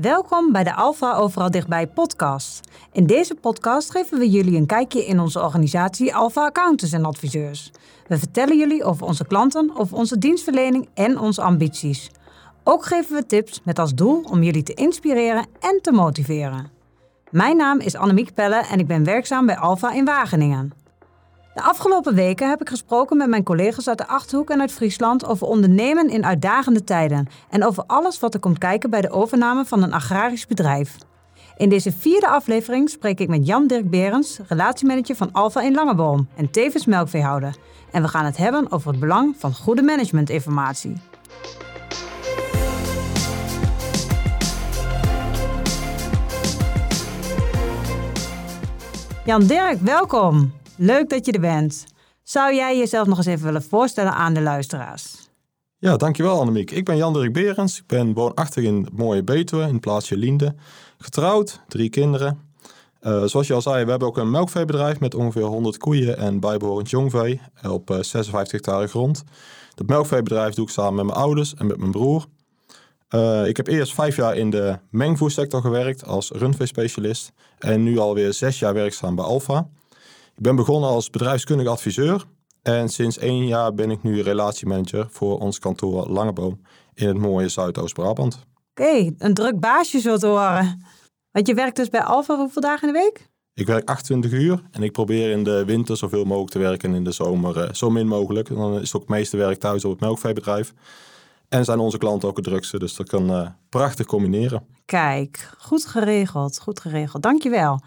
Welkom bij de Alpha Overal Dichtbij podcast. In deze podcast geven we jullie een kijkje in onze organisatie Alpha Accountants en Adviseurs. We vertellen jullie over onze klanten, over onze dienstverlening en onze ambities. Ook geven we tips met als doel om jullie te inspireren en te motiveren. Mijn naam is Annemiek Pelle en ik ben werkzaam bij Alpha in Wageningen. De afgelopen weken heb ik gesproken met mijn collega's uit de Achterhoek en uit Friesland over ondernemen in uitdagende tijden en over alles wat er komt kijken bij de overname van een agrarisch bedrijf. In deze vierde aflevering spreek ik met Jan-Dirk Berens, relatiemanager van Alfa in Langeboom en tevens melkveehouder. En we gaan het hebben over het belang van goede managementinformatie. Jan-Dirk, welkom. Leuk dat je er bent. Zou jij jezelf nog eens even willen voorstellen aan de luisteraars? Ja, dankjewel Annemiek. Ik ben Jan-Dirk Berens. Ik ben woonachtig in mooie Betuwe, in plaatsje Liende. Getrouwd, drie kinderen. Uh, zoals je al zei, we hebben ook een melkveebedrijf met ongeveer 100 koeien en bijbehorend jongvee op uh, 56 hectare grond. Dat melkveebedrijf doe ik samen met mijn ouders en met mijn broer. Ik heb eerst vijf jaar in de mengvoersector gewerkt als rundveespecialist en nu alweer zes jaar werkzaam bij Alfa. Ik ben begonnen als bedrijfskundig adviseur en sinds één jaar ben ik nu relatiemanager voor ons kantoor Langeboom in het mooie Zuidoost-Brabant. Oké, een druk baasje zo te horen. Want je werkt dus bij Alfa hoeveel dagen in de week? Ik werk 28 uur en ik probeer in de winter zoveel mogelijk te werken en in de zomer uh, zo min mogelijk. Dan is ook het meeste werk thuis op het melkveebedrijf. En zijn onze klanten ook het drukste, dus dat kan uh, prachtig combineren. Kijk, goed geregeld, goed geregeld. Dankjewel.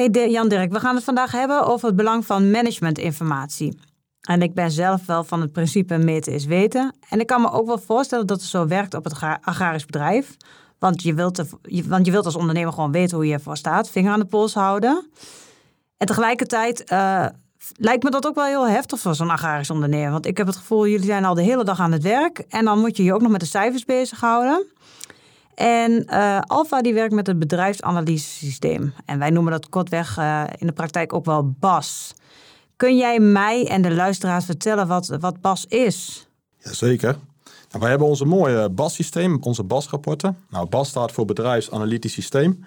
Hey Jan Dirk, we gaan het vandaag hebben over het belang van managementinformatie. En ik ben zelf wel van het principe meten is weten. En ik kan me ook wel voorstellen dat het zo werkt op het agrarisch bedrijf. Want je, wilt want je wilt als ondernemer gewoon weten hoe je ervoor staat, vinger aan de pols houden. En tegelijkertijd uh, lijkt me dat ook wel heel heftig voor zo'n agrarisch ondernemer. Want ik heb het gevoel, jullie zijn al de hele dag aan het werk. En dan moet je je ook nog met de cijfers bezighouden. En uh, Alpha die werkt met het bedrijfsanalysesysteem. En wij noemen dat kortweg uh, in de praktijk ook wel BAS. Kun jij mij en de luisteraars vertellen wat, wat BAS is? Jazeker. Nou, wij hebben onze mooie BAS-systeem, onze BAS-rapporten. Nou, BAS staat voor Bedrijfsanalytisch Systeem.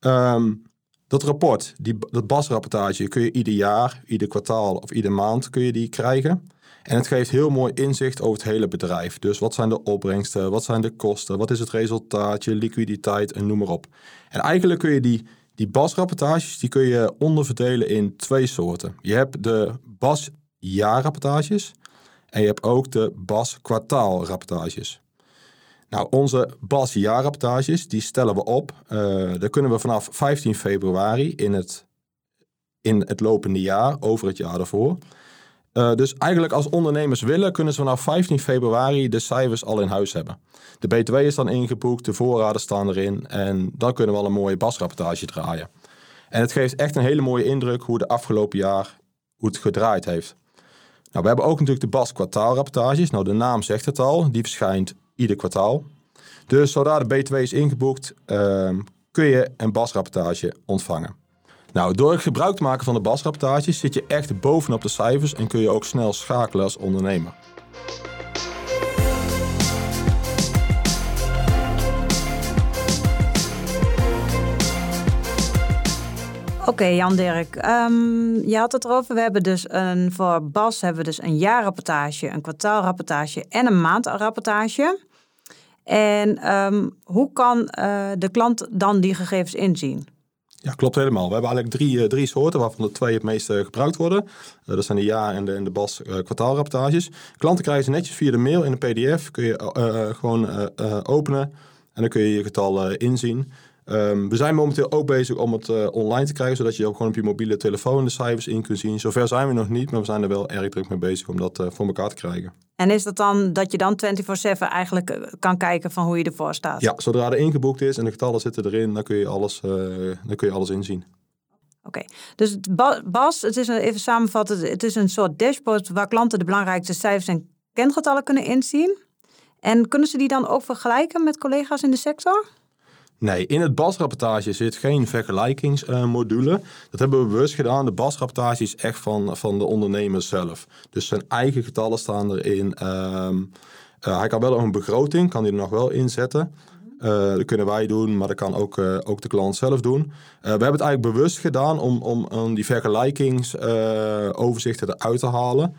Um, dat rapport, die, dat BAS-rapportage, kun je ieder jaar, ieder kwartaal of ieder maand kun je die krijgen. En het geeft heel mooi inzicht over het hele bedrijf. Dus wat zijn de opbrengsten, wat zijn de kosten, wat is het resultaat, je liquiditeit en noem maar op. En eigenlijk kun je die, die BAS-rapportages, die kun je onderverdelen in twee soorten. Je hebt de BAS-jaarrapportages en je hebt ook de BAS-kwartaalrapportages. Nou, onze BAS-jaarrapportages, die stellen we op. Uh, daar kunnen we vanaf 15 februari in het, in het lopende jaar, over het jaar daarvoor. Uh, dus eigenlijk als ondernemers willen, kunnen ze vanaf 15 februari de cijfers al in huis hebben. De BTW is dan ingeboekt, de voorraden staan erin en dan kunnen we al een mooie basrapportage draaien. En het geeft echt een hele mooie indruk hoe de afgelopen jaar hoe het gedraaid heeft. Nou, we hebben ook natuurlijk de BAS kwartaalrapportages. Nou, de naam zegt het al, die verschijnt ieder kwartaal. Dus zodra de BTW is ingeboekt, uh, kun je een BAS-rapportage ontvangen. Nou, door gebruik te maken van de BAS-rapportages zit je echt bovenop de cijfers en kun je ook snel schakelen als ondernemer. Oké, okay, Jan-Dirk. Um, je had het erover. We hebben dus een, voor BAS hebben we dus een jaarrapportage, een kwartaalrapportage en een maandrapportage. En um, hoe kan uh, de klant dan die gegevens inzien? Ja, klopt helemaal. We hebben eigenlijk drie, uh, drie soorten, waarvan de twee het meeste gebruikt worden. Uh, dat zijn de jaar- en de, de BAS uh, kwartaalrapportages. Klanten krijgen ze netjes via de mail in een pdf. Kun je gewoon openen en dan kun je je getal inzien. Um, we zijn momenteel ook bezig om het uh, online te krijgen, zodat je ook gewoon op je mobiele telefoon de cijfers in kunt zien. Zover zijn we nog niet, maar we zijn er wel erg druk mee bezig om dat uh, voor elkaar te krijgen. En is dat dan dat je dan 24/7 eigenlijk uh, kan kijken van hoe je ervoor staat? Ja, zodra er ingeboekt is en de getallen zitten erin, dan kun je alles, dan kun je alles inzien. Oké, okay. dus Bas, het is een, even samenvatten, het is een soort dashboard waar klanten de belangrijkste cijfers en kengetallen kunnen inzien. En kunnen ze die dan ook vergelijken met collega's in de sector? Nee, in het BAS-rapportage zit geen vergelijkingsmodule. dat hebben we bewust gedaan. De BAS-rapportage is echt van, van de ondernemer zelf. Dus zijn eigen getallen staan erin. Um, uh, hij kan wel een begroting, kan hij er nog wel inzetten. Uh, dat kunnen wij doen, maar dat kan ook, uh, ook de klant zelf doen. We hebben het eigenlijk bewust gedaan om, om, om die vergelijkingsoverzichten eruit te halen.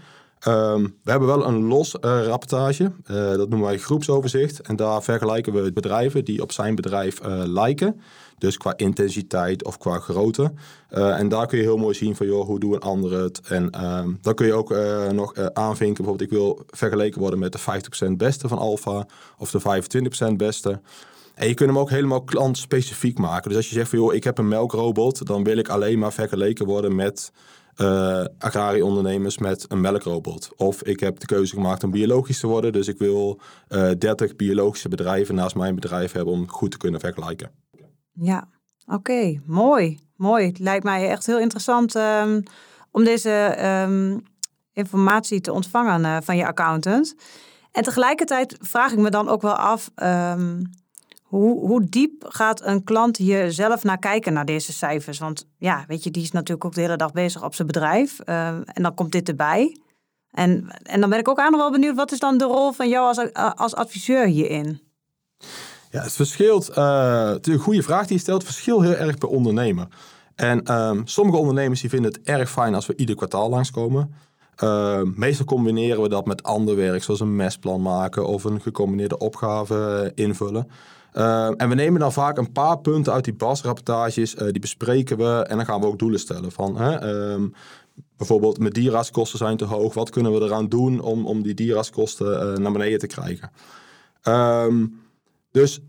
Um, we hebben wel een los rapportage, dat noemen wij groepsoverzicht. En daar vergelijken we bedrijven die op zijn bedrijf lijken. Dus qua intensiteit of qua grootte. En daar kun je heel mooi zien van, joh, hoe doen een ander het? En uh, dan kun je ook nog aanvinken, bijvoorbeeld, ik wil vergeleken worden met de 50% beste van Alpha of de 25% beste. En je kunt hem ook helemaal klantspecifiek maken. Dus als je zegt van, joh, ik heb een melkrobot, dan wil ik alleen maar vergeleken worden met uh, agrarische ondernemers met een melkrobot. Of ik heb de keuze gemaakt om biologisch te worden. Dus ik wil uh, 30 biologische bedrijven naast mijn bedrijf hebben om goed te kunnen vergelijken. Ja, oké, mooi. Mooi. Het lijkt mij echt heel interessant um, om deze um, informatie te ontvangen uh, van je accountant. En tegelijkertijd vraag ik me dan ook wel af, um, hoe, hoe diep gaat een klant hier zelf naar kijken naar deze cijfers? Want ja, weet je, die is natuurlijk ook de hele dag bezig op zijn bedrijf. Uh, en dan komt dit erbij. En, en dan ben ik ook aan wel benieuwd, wat is dan de rol van jou als, als adviseur hierin? Ja, het verschilt. Uh, het is een goede vraag die je stelt. Het verschilt heel erg per ondernemer. En um, sommige ondernemers die vinden het erg fijn als we ieder kwartaal langskomen. Uh, meestal combineren we dat met ander werk, zoals een mesplan maken of een gecombineerde opgave invullen. Uh, en we nemen dan vaak een paar punten uit die basrapportages, uh, die bespreken we en dan gaan we ook doelen stellen. Van, hè, um, bijvoorbeeld, mijn dierraskosten zijn te hoog, wat kunnen we eraan doen om, om die dierraskosten naar beneden te krijgen? Um, dus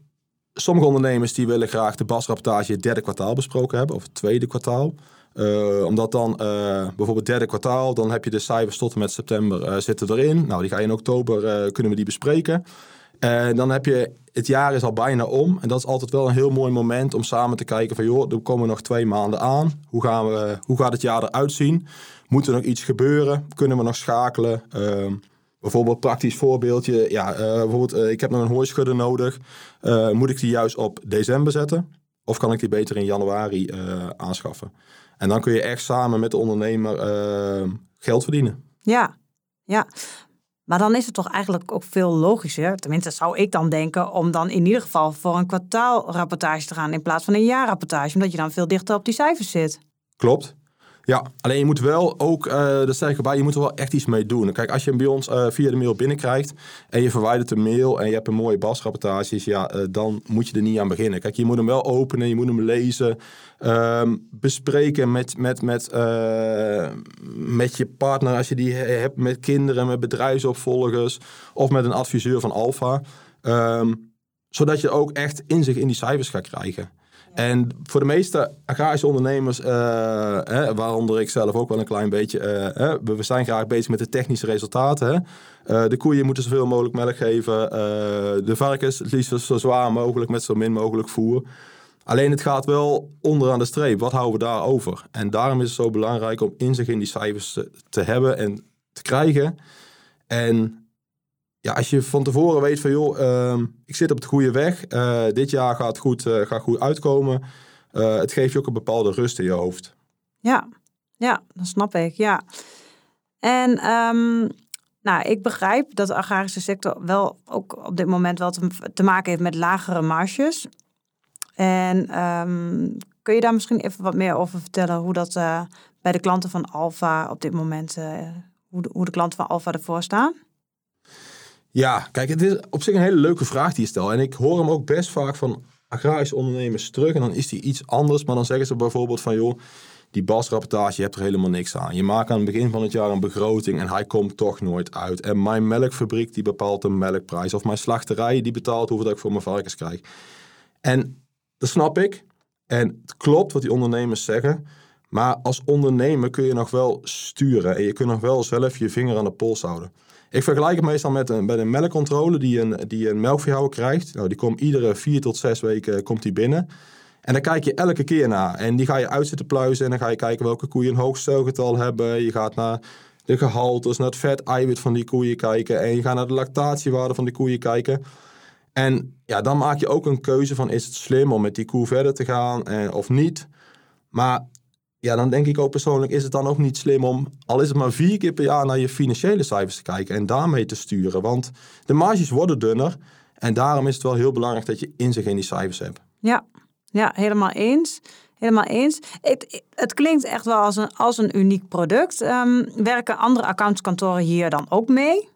sommige ondernemers die willen graag de basrapportage het derde kwartaal besproken hebben, of het tweede kwartaal. Omdat dan uh, bijvoorbeeld derde kwartaal, dan heb je de cijfers tot en met september uh, zitten erin. Nou, die ga je in oktober, kunnen we die bespreken. En dan heb je, het jaar is al bijna om. En dat is altijd wel een heel mooi moment om samen te kijken van... joh, er komen nog twee maanden aan. Hoe, gaan we, hoe gaat het jaar eruit zien? Moet er nog iets gebeuren? Kunnen we nog schakelen? Ehm, Bijvoorbeeld praktisch voorbeeldje. Ja, uh, bijvoorbeeld, uh, ik heb nog een hooischudder nodig. Uh, moet ik die juist op december zetten? Of kan ik die beter in januari aanschaffen? En dan kun je echt samen met de ondernemer geld verdienen. Ja, ja. Maar dan is het toch eigenlijk ook veel logischer, tenminste zou ik dan denken, om dan in ieder geval voor een kwartaalrapportage te gaan in plaats van een jaarrapportage, omdat je dan veel dichter op die cijfers zit. Klopt. Ja, alleen je moet wel ook, uh, dat zeg ik je moet er wel echt iets mee doen. Kijk, als je hem bij ons uh, via de mail binnenkrijgt en je verwijdert de mail en je hebt een mooie basrapportages, ja, uh, dan moet je er niet aan beginnen. Kijk, je moet hem wel openen, je moet hem lezen, ehm, bespreken met, met, met, met je partner als je die hebt, met kinderen, met bedrijfsopvolgers of met een adviseur van Alfa. Um, zodat je ook echt inzicht in die cijfers gaat krijgen. En voor de meeste agrarische ondernemers, hè, waaronder ik zelf ook wel een klein beetje, uh, we zijn graag bezig met de technische resultaten. Uh, de koeien moeten zoveel mogelijk melk geven. de varkens het liefst zo zwaar mogelijk met zo min mogelijk voer. Alleen het gaat wel onderaan de streep. Wat houden we daar over? En daarom is het zo belangrijk om inzicht in die cijfers te, te hebben en te krijgen. En ja, als je van tevoren weet van joh, uh, ik zit op het goede weg. Uh, dit jaar gaat goed, uh, gaat goed uitkomen. Uh, het geeft je ook een bepaalde rust in je hoofd. Ja, ja, dat snap ik. Ja. En um, nou, ik begrijp dat de agrarische sector wel ook op dit moment wel te, maken heeft met lagere marges. En um, kun je daar misschien even wat meer over vertellen hoe dat bij de klanten van Alfa op dit moment, hoe, de, hoe de klanten van Alfa ervoor staan? Ja, kijk, het is op zich een hele leuke vraag die je stelt. En ik hoor hem ook best vaak van agrarische ondernemers terug. En dan is die iets anders. Maar dan zeggen ze bijvoorbeeld van, joh, die basrapportage, je hebt er helemaal niks aan. Je maakt aan het begin van het jaar een begroting en hij komt toch nooit uit. En mijn melkfabriek die bepaalt de melkprijs. Of mijn slachterij die betaalt hoeveel ik voor mijn varkens krijg. En dat snap ik. En het klopt wat die ondernemers zeggen. Maar als ondernemer kun je nog wel sturen. En je kunt nog wel zelf je vinger aan de pols houden. Ik vergelijk het meestal met een, melkcontrole die een, die een melkveehouder krijgt. Nou, die komt iedere vier tot zes weken komt die binnen. En dan kijk je elke keer naar. En die ga je uit zitten pluizen. En dan ga je kijken welke koeien een hoog hebben. Je gaat naar de gehaltes, naar het vet, eiwit van die koeien kijken. En je gaat naar de lactatiewaarde van die koeien kijken. En ja, dan maak je ook een keuze van is het slim om met die koe verder te gaan en, of niet. Maar ja, dan denk ik ook persoonlijk, is het dan ook niet slim om, al is het maar vier keer per jaar, naar je financiële cijfers te kijken en daarmee te sturen. Want de marges worden dunner. En daarom is het wel heel belangrijk dat je inzicht in die cijfers hebt. Ja, ja helemaal eens. Helemaal eens. Het, het klinkt echt wel als een, als een uniek product. Ehm, werken andere accountskantoren hier dan ook mee?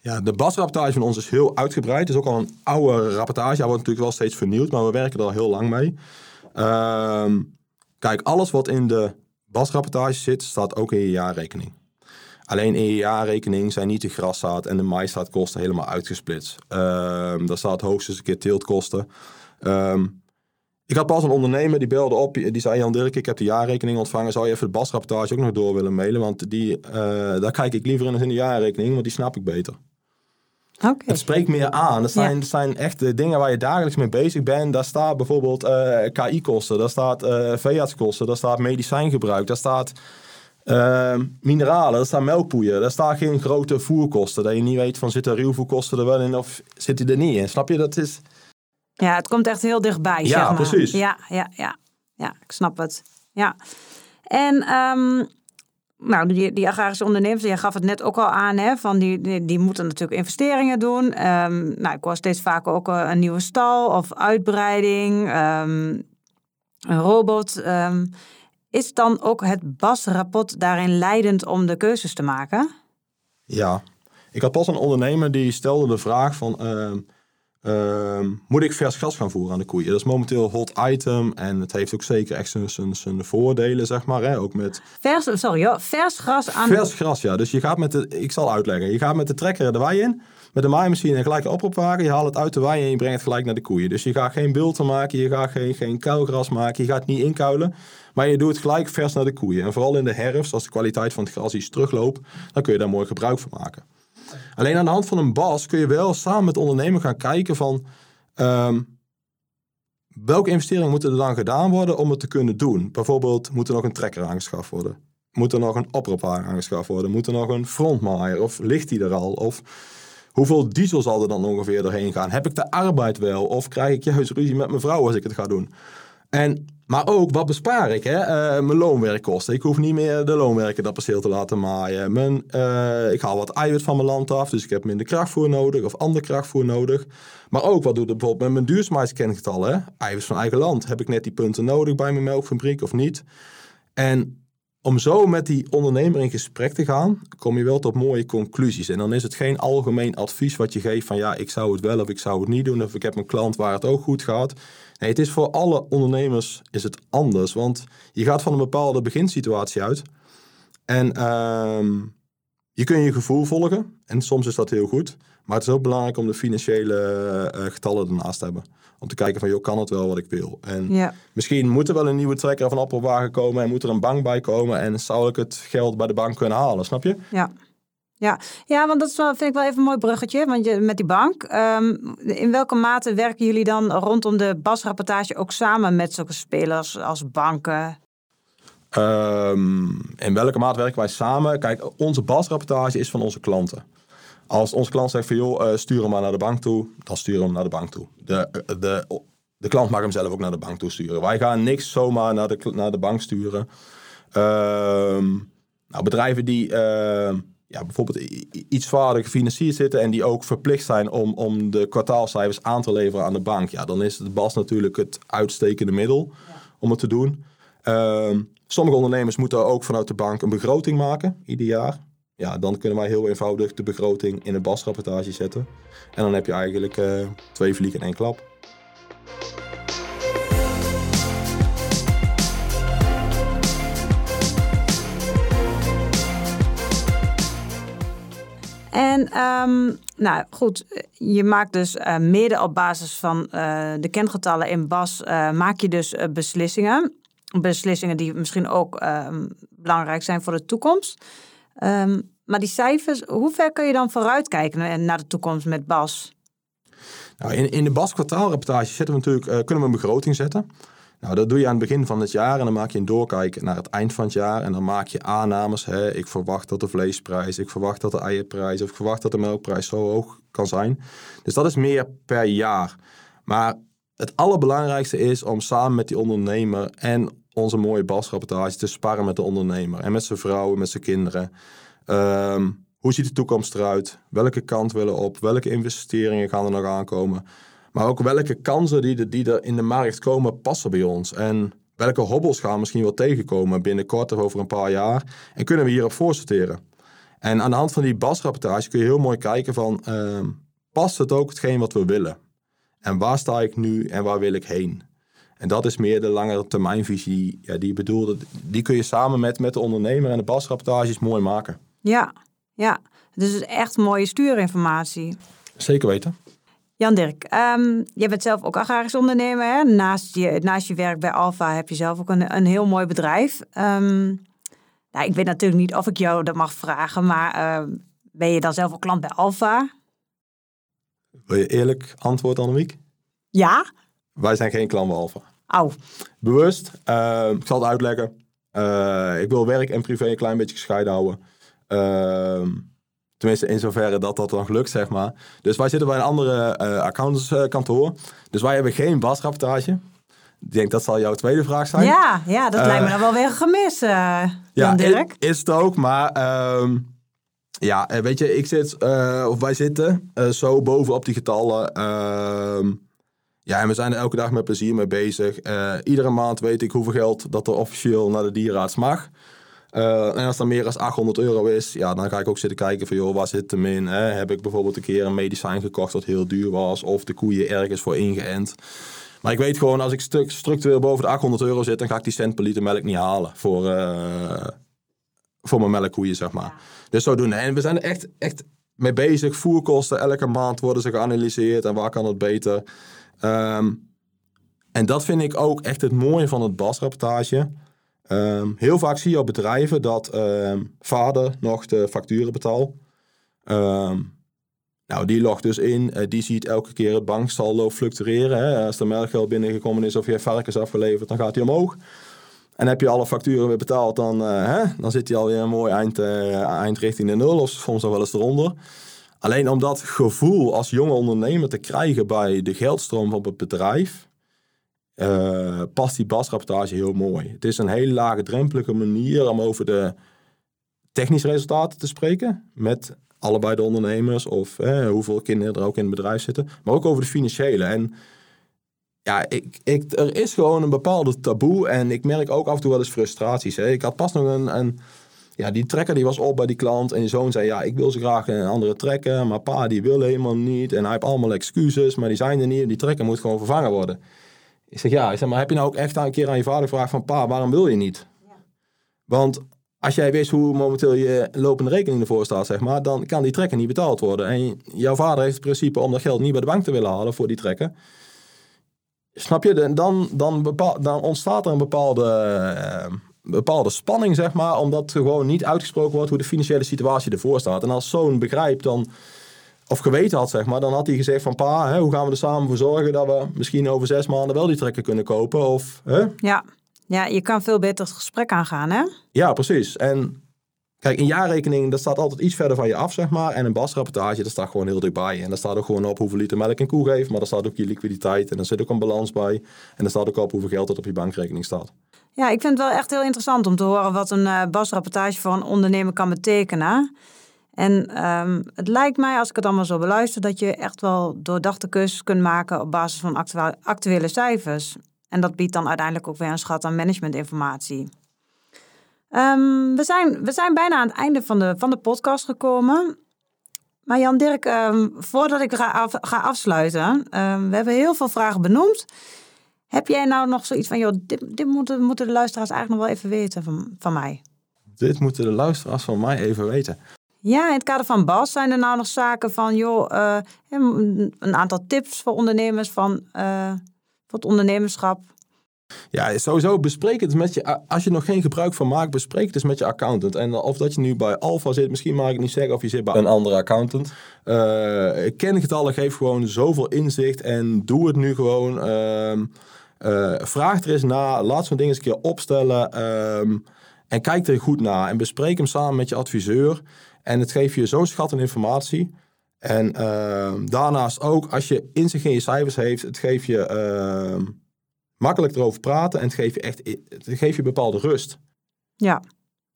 Ja, de basrapportage van ons is heel uitgebreid. Het is ook al een oude rapportage. Hij wordt natuurlijk wel steeds vernieuwd, maar we werken er al heel lang mee. Ehm, kijk, alles wat in de basrapportage zit, staat ook in je jaarrekening. Alleen in je jaarrekening zijn niet de graszaad en de maïszaadkosten helemaal uitgesplitst. Um, daar staat hoogstens een keer teeltkosten. Um, ik had pas een ondernemer die belde op. Die zei: Jan Dirk, ik heb de jaarrekening ontvangen. Zou je even de basrapportage ook nog door willen mailen? Want die, uh, daar kijk ik liever in in de jaarrekening, want die snap ik beter. Okay. Het spreekt meer aan. Dat zijn, ja. zijn echt de dingen waar je dagelijks mee bezig bent. Daar staat bijvoorbeeld uh, KI-kosten, daar staat uh, veeartskosten, daar staat medicijngebruik, daar staat uh, mineralen, daar staan melkpoeien, daar staan geen grote voerkosten. Dat je niet weet van zitten ruwvoerkosten er wel in of zit die er niet in. Snap je? Dat is... Ja, het komt echt heel dichtbij. Ja, zeg maar. precies. Ja, ja, ja, ja, ik snap het. Ja. En um, nou, die, die agrarische ondernemers, jij gaf het net ook al aan, hè, van die, die, moeten natuurlijk investeringen doen. Um, nou, ik hoor steeds vaker ook een nieuwe stal of uitbreiding, um, een robot. is dan ook het BAS-rapport daarin leidend om de keuzes te maken? Ja, ik had pas een ondernemer die stelde de vraag van... moet ik vers gras gaan voeren aan de koeien? Dat is momenteel hot item en het heeft ook zeker echt zijn, voordelen, zeg maar. Hè? Ook met... Vers, sorry hoor, vers gras aan... Vers gras, ja. Dus je gaat met de, ik zal uitleggen. Je gaat met de trekker de wei in, met de maaimachine en gelijk de oproepwagen. Je haalt het uit de wei en je brengt het gelijk naar de koeien. Dus je gaat geen bulten maken, je gaat geen, geen kuilgras maken, je gaat niet inkuilen. Maar je doet het gelijk vers naar de koeien. En vooral in de herfst, als de kwaliteit van het gras iets terugloopt, dan kun je daar mooi gebruik van maken. Alleen aan de hand van een bas kun je wel samen met de ondernemer gaan kijken van um, welke investeringen moeten er dan gedaan worden om het te kunnen doen. Bijvoorbeeld moet er nog een trekker aangeschaft worden. Moet er nog een oproepwagen aangeschaft worden? Moet er nog een frontmaaier? Of ligt die er al? Of hoeveel diesel zal er dan ongeveer doorheen gaan? Heb ik de arbeid wel? Of krijg ik juist ruzie met mijn vrouw als ik het ga doen? En, maar ook, wat bespaar ik? Hè? Uh, mijn loonwerkkosten. Ik hoef niet meer de loonwerken dat perceel te laten maaien. Mijn, uh, ik haal wat eiwit van mijn land af, dus ik heb minder krachtvoer nodig of andere krachtvoer nodig. Maar ook, wat doet het bijvoorbeeld met mijn duurzaamheidskengetallen? Eiwit van eigen land. Heb ik net die punten nodig bij mijn melkfabriek of niet? En om zo met die ondernemer in gesprek te gaan, kom je wel tot mooie conclusies. En dan is het geen algemeen advies wat je geeft van ja, ik zou het wel of ik zou het niet doen. Of ik heb een klant waar het ook goed gaat. Nee, het is voor alle ondernemers is het anders. Want je gaat van een bepaalde beginsituatie uit. En uh, je kunt je gevoel volgen. En soms is dat heel goed. Maar het is ook belangrijk om de financiële uh, getallen ernaast te hebben. Om te kijken van, joh, kan het wel wat ik wil? En ja. misschien moet er wel een nieuwe trekker of een appelwagen komen... en moet er een bank bij komen... en zou ik het geld bij de bank kunnen halen, snap je? Ja. Ja. ja, want dat is wel, vind ik wel even een mooi bruggetje. Want je, met die bank, um, in welke mate werken jullie dan rondom de basrapportage ook samen met zulke spelers als banken? Um, in welke mate werken wij samen? Kijk, onze basrapportage is van onze klanten. Als onze klant zegt van joh, uh, stuur hem maar naar de bank toe, dan sturen we hem naar de bank toe. De, de, de klant mag hem zelf ook naar de bank toe sturen. Wij gaan niks zomaar naar de, naar de bank sturen. Um, nou, bedrijven die uh, ja, bijvoorbeeld iets zwaarder gefinancierd zitten en die ook verplicht zijn om, om de kwartaalcijfers aan te leveren aan de bank, ja, dan is het BAS natuurlijk het uitstekende middel ja. om het te doen. Um, sommige ondernemers moeten ook vanuit de bank een begroting maken, ieder jaar. Ja, dan kunnen wij heel eenvoudig de begroting in een BAS-rapportage zetten. En dan heb je eigenlijk uh, twee vliegen in één klap. En um, nou goed, je maakt dus uh, mede op basis van uh, de kengetallen in BAS, maak je dus beslissingen. Beslissingen die misschien ook belangrijk zijn voor de toekomst. Um, maar die cijfers, hoe ver kun je dan vooruitkijken naar de toekomst met BAS? Nou, in, in de BAS kwartaalrapportage zetten we natuurlijk, kunnen we een begroting zetten. Nou, dat doe je aan het begin van het jaar en dan maak je een doorkijk naar het eind van het jaar. En dan maak je aannames. Hè. Ik verwacht dat de vleesprijs, ik verwacht dat de eierprijs, of ik verwacht dat de melkprijs zo hoog kan zijn. Dus dat is meer per jaar. Maar het allerbelangrijkste is om samen met die ondernemer en onze mooie basrapportage te sparren met de ondernemer. En met zijn vrouwen, met zijn kinderen. Um, hoe ziet de toekomst eruit? Welke kant willen we op? Welke investeringen gaan er nog aankomen? Maar ook welke kansen die, die er in de markt komen passen bij ons? En welke hobbels gaan misschien wel tegenkomen binnenkort of over een paar jaar? En kunnen we hierop voorsorteren? En aan de hand van die basrapportage kun je heel mooi kijken van... Uh, past het ook hetgeen wat we willen? En waar sta ik nu en waar wil ik heen? En dat is meer de langere termijnvisie ja, die je bedoelde. Die kun je samen met, met de ondernemer en de basrapportages mooi maken. Ja, ja. Dus het is echt mooie stuurinformatie. Zeker weten. Jan-Dirk, um, jij bent zelf ook agrarisch ondernemer. Hè? Naast, je, naast je werk bij Alfa heb je zelf ook een, een heel mooi bedrijf. Um, nou, ik weet natuurlijk niet of ik jou dat mag vragen, maar uh, ben je dan zelf ook klant bij Alfa? Wil je eerlijk antwoord, Annemiek? Ja. Wij zijn geen klant bij Alfa. Oh. Bewust. Uh, ik zal het uitleggen. Uh, ik wil werk en privé een klein beetje gescheiden houden. Uh, tenminste, in zoverre dat dat nog lukt, zeg maar. Dus wij zitten bij een andere uh, accountantskantoor. Dus wij hebben geen basrapportage. Ik denk dat zal jouw tweede vraag zijn. Ja, ja dat lijkt me dan wel weer gemis, uh, ja, Dirk. Is, is het ook, maar ehm, ja, weet je, ik zit, of wij zitten zo bovenop die getallen. Ja, en we zijn er elke dag met plezier mee bezig. iedere maand weet ik hoeveel geld dat er officieel naar de dierenarts mag. Uh, en als dat meer dan 800 euro is, ja, dan ga ik ook zitten kijken van, joh, waar zit hem in? Hè? Heb ik bijvoorbeeld een keer een medicijn gekocht dat heel duur was, of de koeien ergens voor ingeënt? Maar ik weet gewoon, als ik structureel boven de 800 euro zit, dan ga ik die cent per liter melk niet halen voor, uh, voor mijn melkkoeien, zeg maar. Dus zo doen. En we zijn er echt, echt mee bezig. Voerkosten, elke maand worden ze geanalyseerd en waar kan het beter? Um, en dat vind ik ook echt het mooie van het BAS-rapportage. Um, heel vaak zie je op bedrijven dat um, vader nog de facturen betaalt. Nou, die logt dus in. Uh, die ziet elke keer het banksaldo fluctueren. Hè. Als er melkgeld binnengekomen is of je varkens afgeleverd, dan gaat hij omhoog. En heb je alle facturen weer betaald, dan, uh, hè, dan zit hij alweer een mooi eind, uh, eind richting de nul. Of soms nog wel eens eronder. Alleen om dat gevoel als jonge ondernemer te krijgen bij de geldstroom van het bedrijf uh, past die basrapportage heel mooi. Het is een hele lage drempelige manier om over de technische resultaten te spreken met allebei de ondernemers of hoeveel kinderen er ook in het bedrijf zitten, maar ook over de financiële. En ja, ik, ik, er is gewoon een bepaalde taboe en ik merk ook af en toe wel eens frustraties. Hè. Ik had pas nog een, een ja, die trekker die was op bij die klant en die zoon zei, ja, ik wil ze graag een andere trekker, maar pa die wil helemaal niet en hij heeft allemaal excuses, maar die zijn er niet en die trekker moet gewoon vervangen worden. Ik zeg ja, ik zeg, maar heb je nou ook echt een keer aan je vader gevraagd van pa, waarom wil je niet? Ja. Want als jij wist hoe momenteel je lopende rekening ervoor staat, zeg maar, dan kan die trekker niet betaald worden. En jouw vader heeft het principe om dat geld niet bij de bank te willen halen voor die trekker. Snap je? Dan, dan, bepaal, dan ontstaat er een bepaalde, uh, bepaalde spanning, zeg maar, omdat er gewoon niet uitgesproken wordt hoe de financiële situatie ervoor staat. En als zo'n begrijpt, dan of geweten had, zeg maar, dan had hij gezegd van pa, hè, hoe gaan we er samen voor zorgen dat we misschien over zes maanden wel die trekker kunnen kopen? Of, hè? Ja. ja, je kan veel beter het gesprek aangaan, hè? Ja, precies. En kijk, een jaarrekening, dat staat altijd iets verder van je af, zeg maar. En een basrapportage, dat staat gewoon heel dichtbij. En daar staat ook gewoon op hoeveel liter melk een koe geeft, maar daar staat ook je liquiditeit en er zit ook een balans bij. En er staat ook op hoeveel geld dat op je bankrekening staat. Ja, ik vind het wel echt heel interessant om te horen wat een uh, basrapportage voor een ondernemer kan betekenen. En um, het lijkt mij, als ik het allemaal zo beluister, dat je echt wel doordachte keuzes kunt maken op basis van actuele cijfers. En dat biedt dan uiteindelijk ook weer een schat aan managementinformatie. Um, we, zijn, we zijn bijna aan het einde van de, van de podcast gekomen. Maar Jan Dirk, um, voordat ik ga, ga afsluiten, we hebben heel veel vragen benoemd. Heb jij nou nog zoiets van, joh, dit, dit moeten, moeten de luisteraars eigenlijk nog wel even weten van, van mij? Dit moeten de luisteraars van mij even weten. Ja, in het kader van BAS zijn er nou nog zaken van, joh, uh, een aantal tips voor ondernemers van uh, voor het ondernemerschap. Ja, sowieso bespreek het met je, als je nog geen gebruik van maakt, bespreek het eens met je accountant. En of dat je nu bij Alpha zit, misschien mag ik niet zeggen of je zit bij een andere accountant. Uh, kengetallen geef gewoon zoveel inzicht en doe het nu gewoon. Uh, vraag er eens na, laat zo'n ding eens een keer opstellen ehm, en kijk er goed naar. En bespreek hem samen met je adviseur. En het geeft je zo'n schat aan informatie. En uh, daarnaast ook, als je inzicht in je cijfers heeft, het geeft je uh, makkelijk erover praten en het geeft je echt het geeft je bepaalde rust. Ja,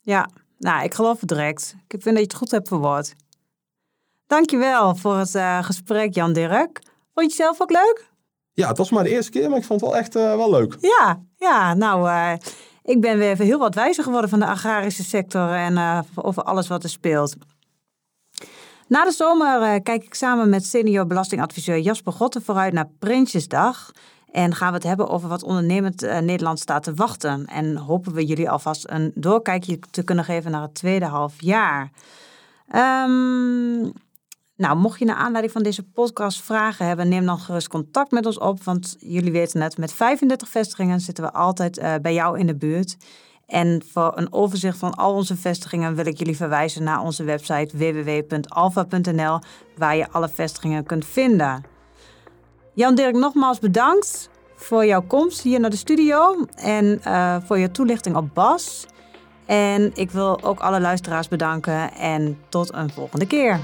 ja. Nou, ik geloof het direct. Ik vind dat je het goed hebt verwoord. Dankjewel voor het uh, gesprek, Jan Dirk. Vond je het zelf ook leuk? Ja, het was maar de eerste keer, maar ik vond het wel echt uh, wel leuk. Ja, ja nou, uh, ik ben weer heel wat wijzer geworden van de agrarische sector en over alles wat er speelt. Na de zomer kijk ik samen met senior belastingadviseur Jasper Gotte vooruit naar Prinsjesdag. En gaan we het hebben over wat ondernemend Nederland staat te wachten. En hopen we jullie alvast een doorkijkje te kunnen geven naar het tweede half jaar. Um, nou, mocht je naar aanleiding van deze podcast vragen hebben, neem dan gerust contact met ons op. Want jullie weten net, met 35 vestigingen zitten we altijd uh, bij jou in de buurt. En voor een overzicht van al onze vestigingen wil ik jullie verwijzen naar onze website www.alfa.nl, waar je alle vestigingen kunt vinden. Jan Dirk, nogmaals bedankt voor jouw komst hier naar de studio en uh, voor je toelichting op BAS. En ik wil ook alle luisteraars bedanken en tot een volgende keer.